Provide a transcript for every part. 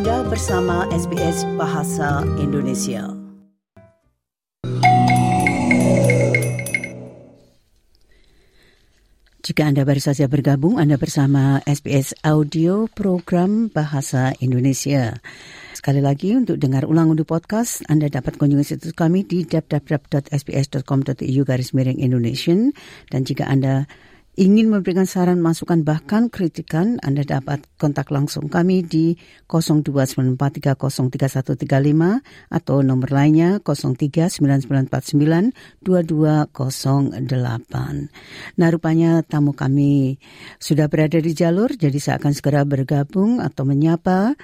Anda bersama SBS Bahasa Indonesia. Jika Anda baru saja bergabung, Anda bersama SBS Audio Program Bahasa Indonesia. Sekali lagi untuk dengar ulang untuk podcast, Anda dapat kunjungi situs kami di www.sbs.com.au garis miring Indonesian. Dan jika Anda ingin memberikan saran, masukan, bahkan kritikan, Anda dapat kontak langsung kami di 0294303135 atau nomor lainnya 0399492208. Nah, rupanya tamu kami sudah berada di jalur, jadi saya akan segera bergabung atau menyapa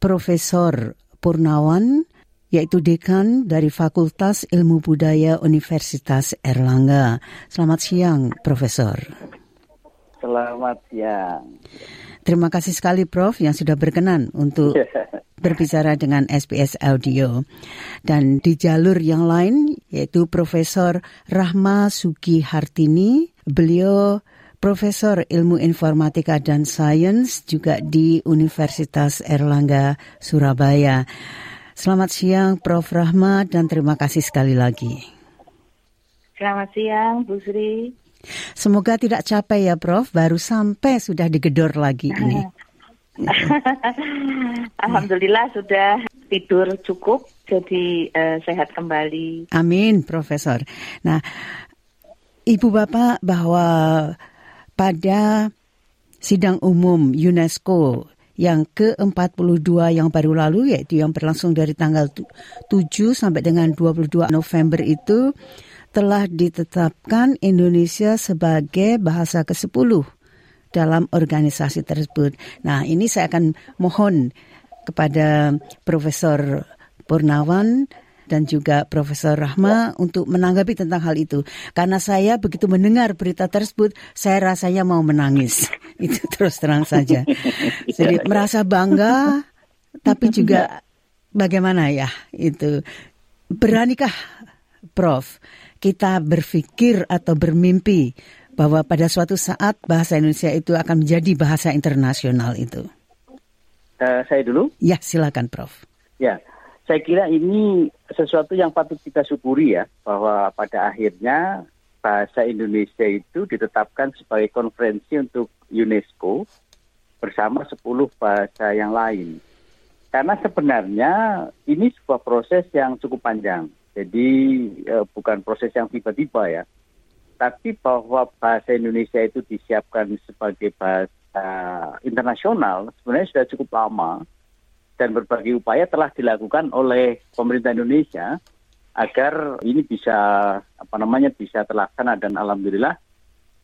Profesor Purnawan yaitu dekan dari Fakultas Ilmu Budaya Universitas Erlangga. Selamat siang, Profesor. Selamat siang. Terima kasih sekali Prof yang sudah berkenan untuk berbicara dengan SBS Audio. Dan di jalur yang lain yaitu Profesor Rahma Suki Hartini, beliau Profesor Ilmu Informatika dan Sains juga di Universitas Erlangga Surabaya. Selamat siang Prof. Rahmat dan terima kasih sekali lagi. Selamat siang Bu Sri. Semoga tidak capek ya Prof, baru sampai sudah digedor lagi ini. Alhamdulillah sudah tidur cukup, jadi uh, sehat kembali. Amin, Profesor. Nah, Ibu Bapak bahwa pada sidang umum UNESCO yang ke-42 yang baru lalu yaitu yang berlangsung dari tanggal 7 sampai dengan 22 November itu telah ditetapkan Indonesia sebagai bahasa ke-10 dalam organisasi tersebut. Nah, ini saya akan mohon kepada Profesor Purnawan dan juga Profesor Rahma untuk menanggapi tentang hal itu. Karena saya begitu mendengar berita tersebut, saya rasanya mau menangis. itu terus terang saja. Jadi merasa bangga, tapi juga bagaimana ya itu. Beranikah Prof kita berpikir atau bermimpi bahwa pada suatu saat bahasa Indonesia itu akan menjadi bahasa internasional itu? Uh, saya dulu? Ya, silakan Prof. Ya, saya kira ini sesuatu yang patut kita syukuri ya, bahwa pada akhirnya bahasa Indonesia itu ditetapkan sebagai konferensi untuk UNESCO bersama 10 bahasa yang lain. Karena sebenarnya ini sebuah proses yang cukup panjang. Jadi eh, bukan proses yang tiba-tiba ya. Tapi bahwa bahasa Indonesia itu disiapkan sebagai bahasa internasional sebenarnya sudah cukup lama dan berbagai upaya telah dilakukan oleh pemerintah Indonesia agar ini bisa apa namanya bisa terlaksana dan alhamdulillah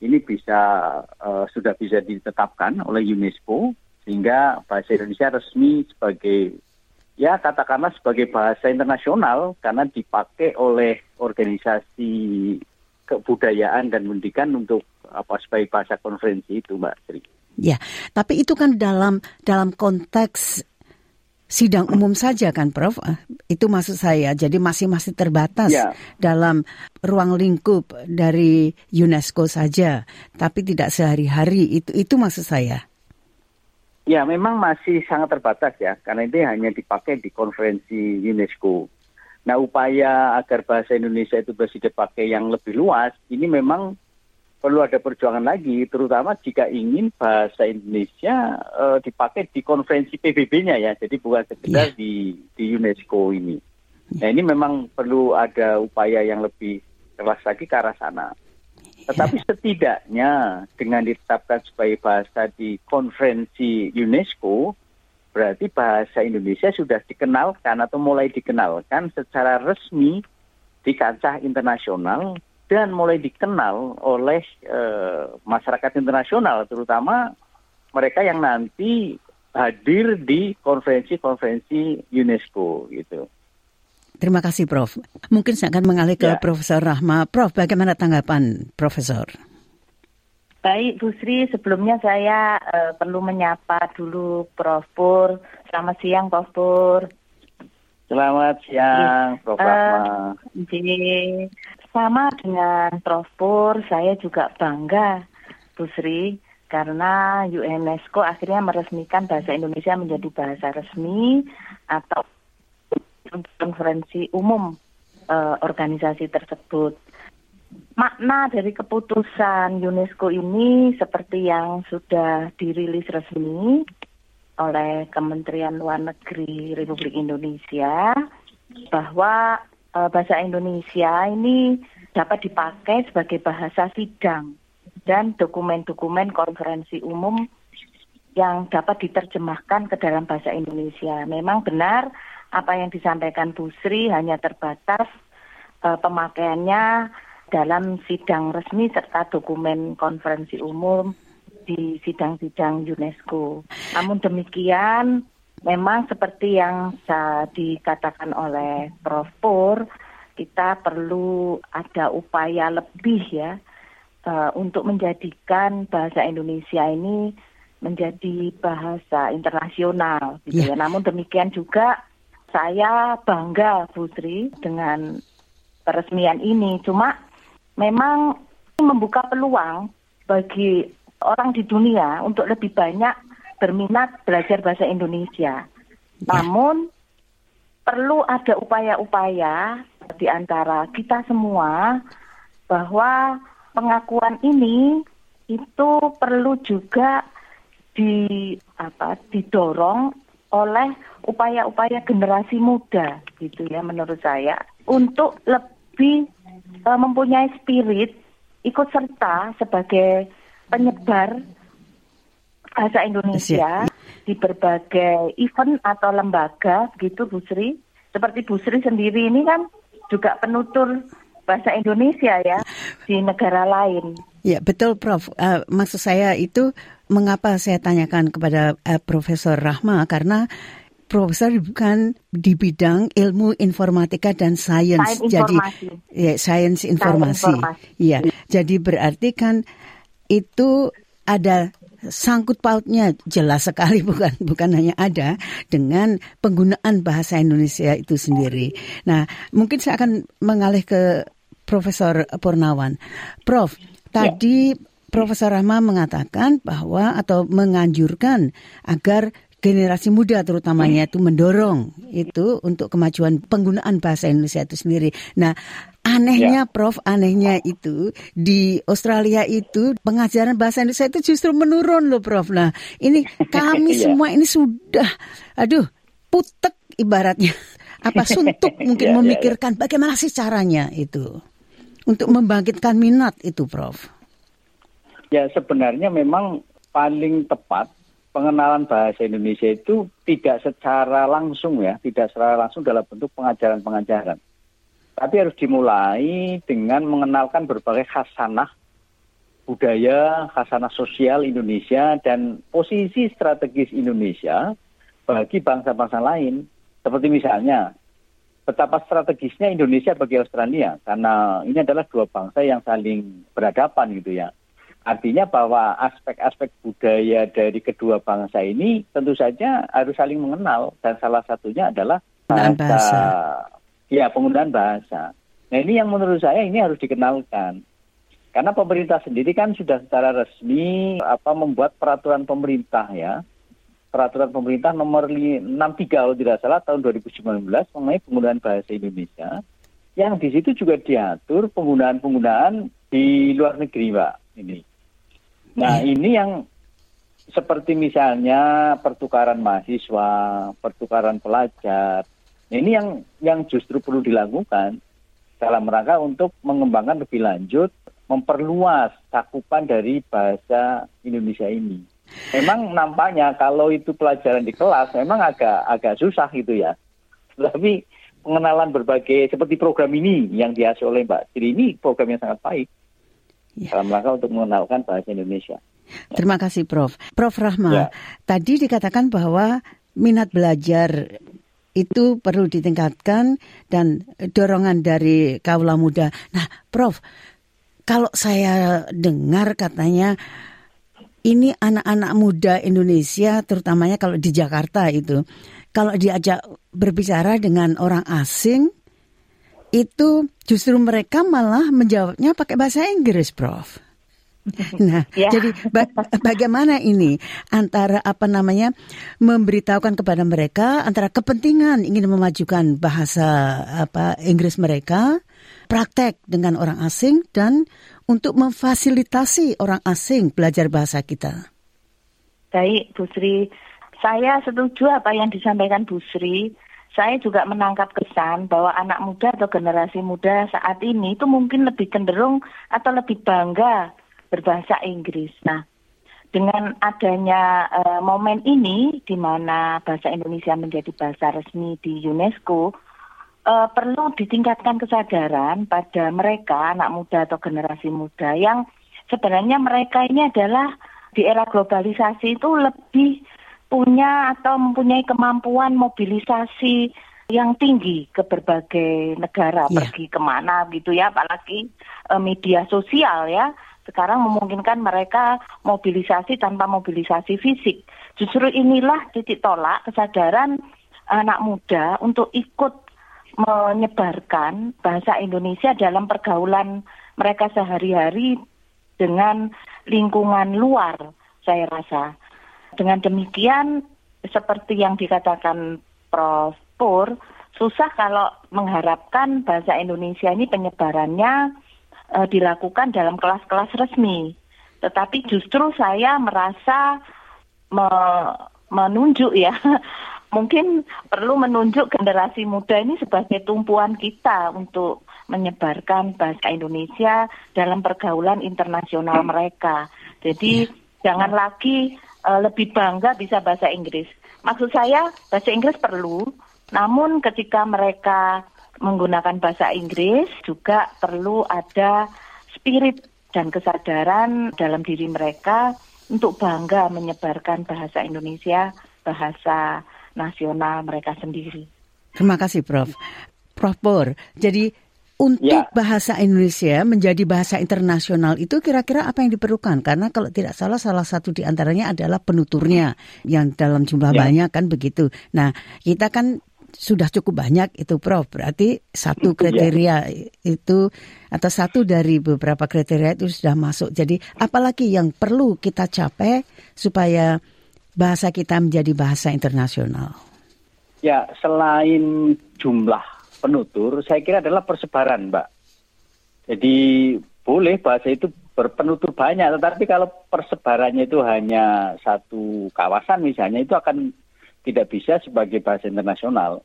ini bisa uh, sudah bisa ditetapkan oleh UNESCO sehingga bahasa Indonesia resmi sebagai ya katakanlah sebagai bahasa internasional karena dipakai oleh organisasi kebudayaan dan pendidikan untuk apa sebagai bahasa konferensi itu Mbak Sri. Ya, tapi itu kan dalam dalam konteks sidang umum saja kan Prof? Ah, itu maksud saya. Jadi masih masih terbatas ya. dalam ruang lingkup dari UNESCO saja, tapi tidak sehari-hari. Itu itu maksud saya. Ya, memang masih sangat terbatas ya, karena ini hanya dipakai di konferensi UNESCO. Nah, upaya agar bahasa Indonesia itu bisa dipakai yang lebih luas, ini memang perlu ada perjuangan lagi, terutama jika ingin bahasa Indonesia uh, dipakai di konferensi PBB-nya ya, jadi bukan sekedar yeah. di di UNESCO ini. Nah ini memang perlu ada upaya yang lebih keras lagi ke arah sana. Tetapi yeah. setidaknya dengan ditetapkan sebagai bahasa di konferensi UNESCO, berarti bahasa Indonesia sudah dikenalkan atau mulai dikenalkan secara resmi di kancah internasional dan mulai dikenal oleh uh, masyarakat internasional, terutama mereka yang nanti hadir di konferensi-konferensi UNESCO gitu. Terima kasih Prof. Mungkin saya akan mengalih ke ya. Profesor Rahma. Prof, bagaimana tanggapan Profesor? Baik, Bu Sri, sebelumnya saya uh, perlu menyapa dulu Prof Pur. Selamat siang, Prof Pur. Selamat siang, Prof uh, Rahma. Sama dengan Prof Pur, saya juga bangga, Bu Sri, karena UNESCO akhirnya meresmikan bahasa Indonesia menjadi bahasa resmi atau konferensi umum uh, organisasi tersebut. Makna dari keputusan UNESCO ini seperti yang sudah dirilis resmi oleh Kementerian Luar Negeri Republik Indonesia bahwa uh, bahasa Indonesia ini dapat dipakai sebagai bahasa sidang dan dokumen-dokumen konferensi umum yang dapat diterjemahkan ke dalam bahasa Indonesia. Memang benar apa yang disampaikan Bu Sri hanya terbatas uh, pemakaiannya dalam sidang resmi serta dokumen konferensi umum di sidang-sidang UNESCO. Namun demikian, memang seperti yang dikatakan oleh Prof. Pur, kita perlu ada upaya lebih ya uh, untuk menjadikan bahasa Indonesia ini menjadi bahasa internasional gitu yeah. ya. Namun demikian juga saya bangga Putri dengan peresmian ini. Cuma memang membuka peluang bagi orang di dunia untuk lebih banyak berminat belajar bahasa Indonesia. Namun perlu ada upaya-upaya di antara kita semua bahwa pengakuan ini itu perlu juga di apa didorong oleh upaya-upaya generasi muda gitu ya menurut saya untuk lebih uh, mempunyai spirit ikut serta sebagai penyebar bahasa Indonesia di berbagai event atau lembaga gitu Bu Sri. Seperti Bu Sri sendiri ini kan juga penutur bahasa Indonesia ya di negara lain. Ya betul Prof. Uh, maksud saya itu mengapa saya tanyakan kepada uh, Profesor Rahma karena Profesor bukan di bidang ilmu informatika dan sains, jadi ya sains informasi. Iya, jadi berarti kan itu ada sangkut pautnya jelas sekali bukan bukan hanya ada dengan penggunaan bahasa Indonesia itu sendiri. Nah, mungkin saya akan mengalih ke Profesor Purnawan. Prof, tadi ya. Profesor Rahma mengatakan bahwa atau menganjurkan agar generasi muda terutamanya itu mendorong itu untuk kemajuan penggunaan bahasa Indonesia itu sendiri. Nah, anehnya ya. Prof, anehnya itu di Australia itu pengajaran bahasa Indonesia itu justru menurun loh Prof. Nah, ini kami ya. semua ini sudah aduh, putek ibaratnya. Apa suntuk mungkin ya, memikirkan ya, ya. bagaimana sih caranya itu untuk membangkitkan minat itu Prof. Ya, sebenarnya memang paling tepat pengenalan bahasa Indonesia itu tidak secara langsung ya, tidak secara langsung dalam bentuk pengajaran-pengajaran. Tapi harus dimulai dengan mengenalkan berbagai khasanah budaya, khasanah sosial Indonesia dan posisi strategis Indonesia bagi bangsa-bangsa lain. Seperti misalnya betapa strategisnya Indonesia bagi Australia karena ini adalah dua bangsa yang saling berhadapan gitu ya. Artinya bahwa aspek-aspek budaya dari kedua bangsa ini tentu saja harus saling mengenal dan salah satunya adalah bahasa, bahasa. Ya penggunaan bahasa. Nah ini yang menurut saya ini harus dikenalkan. Karena pemerintah sendiri kan sudah secara resmi apa membuat peraturan pemerintah ya. Peraturan pemerintah nomor 63 kalau tidak salah tahun 2019 mengenai penggunaan bahasa Indonesia yang di situ juga diatur penggunaan-penggunaan di luar negeri, Pak. Ini. Nah ini yang seperti misalnya pertukaran mahasiswa, pertukaran pelajar. Ini yang yang justru perlu dilakukan dalam rangka untuk mengembangkan lebih lanjut, memperluas cakupan dari bahasa Indonesia ini. Memang nampaknya kalau itu pelajaran di kelas memang agak agak susah gitu ya. Tapi pengenalan berbagai seperti program ini yang diasuh oleh Mbak Sri ini program yang sangat baik ya. dalam rangka untuk mengenalkan bahasa Indonesia. Terima kasih Prof. Prof Rahma, ya. tadi dikatakan bahwa minat belajar itu perlu ditingkatkan dan dorongan dari kaula muda. Nah, Prof, kalau saya dengar katanya ini anak-anak muda Indonesia terutamanya kalau di Jakarta itu kalau diajak berbicara dengan orang asing itu justru mereka malah menjawabnya pakai bahasa Inggris, Prof. Nah, ya. jadi ba bagaimana ini antara apa namanya memberitahukan kepada mereka antara kepentingan ingin memajukan bahasa apa Inggris mereka, praktek dengan orang asing dan untuk memfasilitasi orang asing belajar bahasa kita. Baik, Bu Sri. Saya setuju apa yang disampaikan Bu Sri. Saya juga menangkap kesan bahwa anak muda atau generasi muda saat ini itu mungkin lebih cenderung atau lebih bangga berbahasa Inggris. Nah, dengan adanya uh, momen ini di mana bahasa Indonesia menjadi bahasa resmi di UNESCO, uh, perlu ditingkatkan kesadaran pada mereka anak muda atau generasi muda yang sebenarnya mereka ini adalah di era globalisasi itu lebih punya atau mempunyai kemampuan mobilisasi yang tinggi ke berbagai negara yeah. pergi ke mana gitu ya apalagi uh, media sosial ya sekarang memungkinkan mereka mobilisasi tanpa mobilisasi fisik. Justru inilah titik tolak kesadaran anak muda untuk ikut menyebarkan bahasa Indonesia dalam pergaulan mereka sehari-hari dengan lingkungan luar, saya rasa. Dengan demikian, seperti yang dikatakan Prof. Pur, susah kalau mengharapkan bahasa Indonesia ini penyebarannya uh, dilakukan dalam kelas-kelas resmi. Tetapi justru saya merasa me menunjuk ya, mungkin perlu menunjuk generasi muda ini sebagai tumpuan kita untuk menyebarkan bahasa Indonesia dalam pergaulan internasional mereka. Jadi ya. jangan lagi uh, lebih bangga bisa bahasa Inggris. Maksud saya bahasa Inggris perlu, namun ketika mereka menggunakan bahasa Inggris juga perlu ada spirit dan kesadaran dalam diri mereka untuk bangga menyebarkan bahasa Indonesia, bahasa nasional mereka sendiri. Terima kasih Prof. Prof Bor, jadi untuk ya. bahasa Indonesia menjadi bahasa internasional itu kira-kira apa yang diperlukan? Karena kalau tidak salah salah satu di antaranya adalah penuturnya yang dalam jumlah ya. banyak kan begitu. Nah, kita kan sudah cukup banyak itu Prof. Berarti satu iya. kriteria itu atau satu dari beberapa kriteria itu sudah masuk. Jadi apalagi yang perlu kita capai supaya bahasa kita menjadi bahasa internasional? Ya, selain jumlah penutur, saya kira adalah persebaran, Mbak. Jadi boleh bahasa itu berpenutur banyak, tetapi kalau persebarannya itu hanya satu kawasan misalnya, itu akan tidak bisa sebagai bahasa internasional.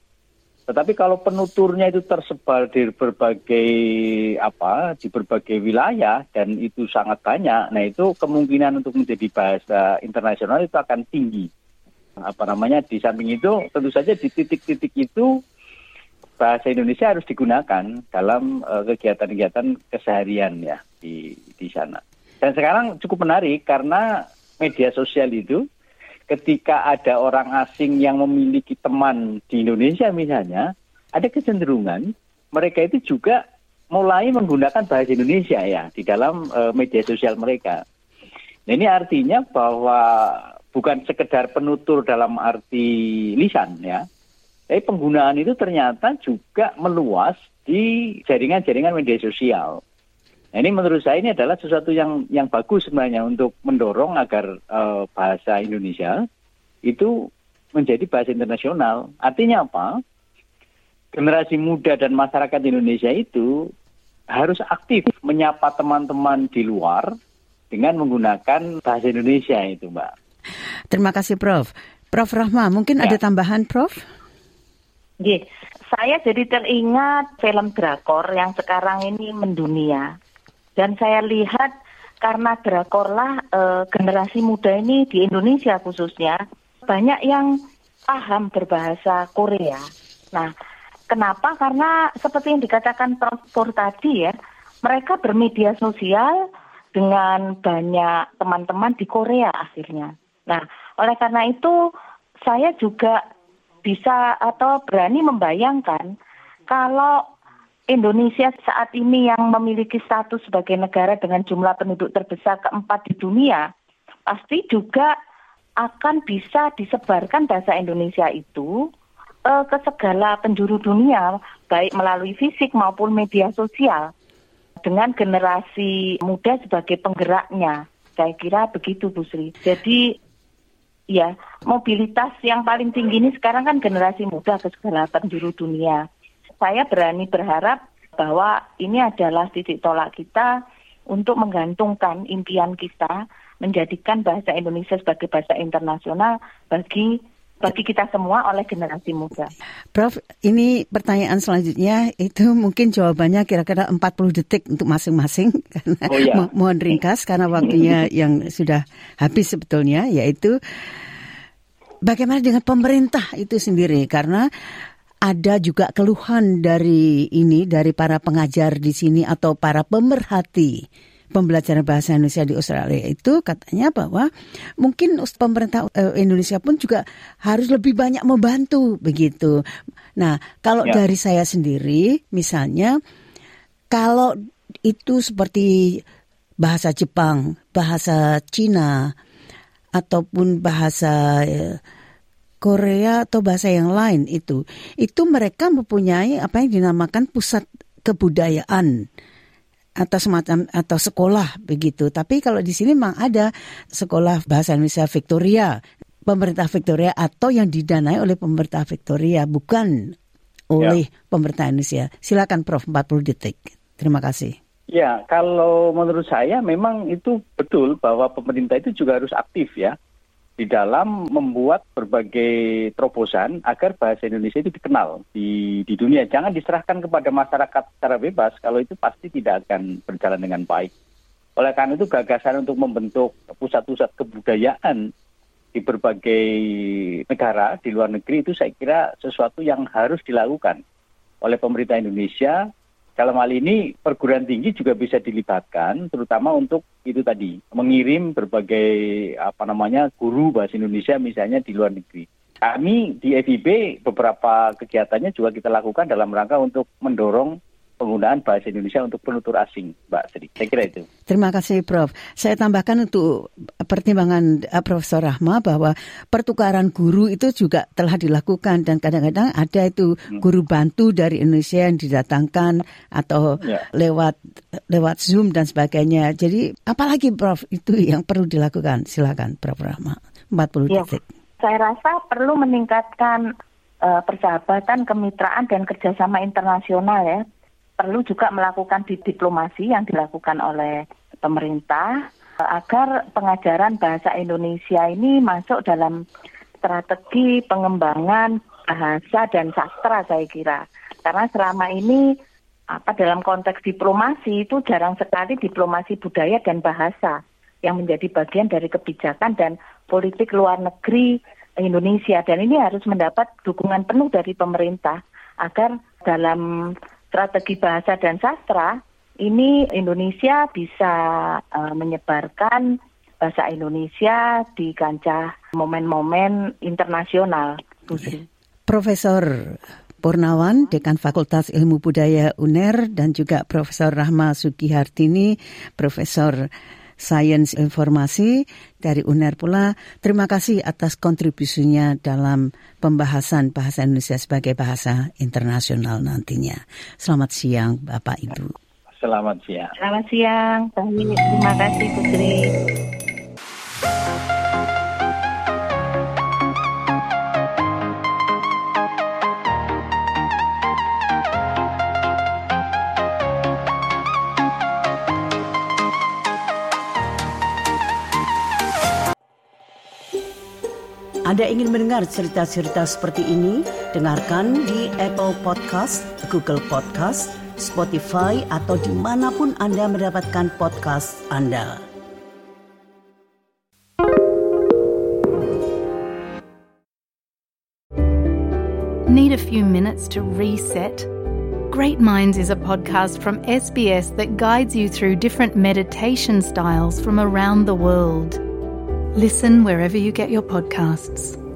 Tetapi kalau penuturnya itu tersebar di berbagai apa, di berbagai wilayah dan itu sangat banyak, nah itu kemungkinan untuk menjadi bahasa internasional itu akan tinggi. Apa namanya? Di samping itu tentu saja di titik-titik itu bahasa Indonesia harus digunakan dalam uh, kegiatan-kegiatan keseharian ya di di sana. Dan sekarang cukup menarik karena media sosial itu ketika ada orang asing yang memiliki teman di Indonesia misalnya, ada kecenderungan mereka itu juga mulai menggunakan bahasa Indonesia ya di dalam uh, media sosial mereka. Nah, ini artinya bahwa bukan sekedar penutur dalam arti lisan ya, tapi penggunaan itu ternyata juga meluas di jaringan-jaringan media sosial. Nah, ini menurut saya ini adalah sesuatu yang yang bagus sebenarnya untuk mendorong agar uh, bahasa Indonesia itu menjadi bahasa internasional. Artinya apa? Generasi muda dan masyarakat Indonesia itu harus aktif menyapa teman-teman di luar dengan menggunakan bahasa Indonesia itu, Mbak. Terima kasih, Prof. Prof. Rahma, mungkin ya. ada tambahan, Prof? Iya, saya jadi teringat film drakor yang sekarang ini mendunia. Dan saya lihat karena drakorlah e, generasi muda ini di Indonesia khususnya banyak yang paham berbahasa Korea. Nah, kenapa? Karena seperti yang dikatakan Prof. Tadi ya, mereka bermedia sosial dengan banyak teman-teman di Korea akhirnya. Nah, oleh karena itu saya juga bisa atau berani membayangkan kalau Indonesia saat ini yang memiliki status sebagai negara dengan jumlah penduduk terbesar keempat di dunia, pasti juga akan bisa disebarkan bahasa Indonesia itu uh, ke segala penjuru dunia, baik melalui fisik maupun media sosial. dengan generasi muda sebagai penggeraknya. Saya kira begitu Bu Sri. Jadi ya mobilitas yang paling tinggi ini sekarang kan generasi muda ke segala penjuru dunia. Saya berani berharap bahwa ini adalah titik tolak kita untuk menggantungkan impian kita menjadikan bahasa Indonesia sebagai bahasa internasional bagi bagi kita semua oleh generasi muda. Prof, ini pertanyaan selanjutnya itu mungkin jawabannya kira-kira 40 detik untuk masing-masing karena oh, iya. mo mohon ringkas karena waktunya yang sudah habis sebetulnya yaitu bagaimana dengan pemerintah itu sendiri karena ada juga keluhan dari ini dari para pengajar di sini atau para pemerhati pembelajaran bahasa Indonesia di Australia itu katanya bahwa mungkin pemerintah eh, Indonesia pun juga harus lebih banyak membantu begitu. Nah, kalau ya. dari saya sendiri misalnya kalau itu seperti bahasa Jepang, bahasa Cina ataupun bahasa eh, Korea atau bahasa yang lain itu, itu mereka mempunyai apa yang dinamakan pusat kebudayaan atau semacam atau sekolah begitu. Tapi kalau di sini memang ada sekolah bahasa Indonesia Victoria, pemerintah Victoria atau yang didanai oleh pemerintah Victoria bukan oleh ya. pemerintah Indonesia. Silakan Prof 40 detik. Terima kasih. Ya, kalau menurut saya memang itu betul bahwa pemerintah itu juga harus aktif ya di dalam membuat berbagai terobosan agar bahasa Indonesia itu dikenal di, di dunia. Jangan diserahkan kepada masyarakat secara bebas, kalau itu pasti tidak akan berjalan dengan baik. Oleh karena itu gagasan untuk membentuk pusat-pusat kebudayaan di berbagai negara di luar negeri itu saya kira sesuatu yang harus dilakukan oleh pemerintah Indonesia dalam hal ini perguruan tinggi juga bisa dilibatkan, terutama untuk itu tadi mengirim berbagai apa namanya guru bahasa Indonesia misalnya di luar negeri. Kami di FIB beberapa kegiatannya juga kita lakukan dalam rangka untuk mendorong penggunaan bahasa Indonesia untuk penutur asing, Mbak Sri. Saya kira itu. Terima kasih, Prof. Saya tambahkan untuk pertimbangan uh, Profesor Rahma bahwa pertukaran guru itu juga telah dilakukan dan kadang-kadang ada itu hmm. guru bantu dari Indonesia yang didatangkan atau ya. lewat lewat Zoom dan sebagainya. Jadi apalagi, Prof, itu yang perlu dilakukan. Silakan, Prof Rahma. 40 ya. detik. Saya rasa perlu meningkatkan uh, persahabatan, kemitraan, dan kerjasama internasional ya perlu juga melakukan di diplomasi yang dilakukan oleh pemerintah agar pengajaran bahasa Indonesia ini masuk dalam strategi pengembangan bahasa dan sastra saya kira. Karena selama ini apa dalam konteks diplomasi itu jarang sekali diplomasi budaya dan bahasa yang menjadi bagian dari kebijakan dan politik luar negeri Indonesia dan ini harus mendapat dukungan penuh dari pemerintah agar dalam strategi bahasa dan sastra ini Indonesia bisa uh, menyebarkan bahasa Indonesia di kancah momen-momen internasional. Profesor Purnawan, Dekan Fakultas Ilmu Budaya UNER, dan juga Profesor Rahma Sugihartini, Profesor Sains Informasi dari UNER pula. Terima kasih atas kontribusinya dalam pembahasan bahasa Indonesia sebagai bahasa internasional nantinya. Selamat siang Bapak Ibu. Selamat siang. Selamat siang. Terima kasih Putri. Anda ingin mendengar cerita-cerita seperti ini? Dengarkan di Apple Podcast, Google Podcast, Spotify, atau di mana pun Anda mendapatkan podcast Anda. Need a few minutes to reset? Great Minds is a podcast from SBS that guides you through different meditation styles from around the world. Listen wherever you get your podcasts.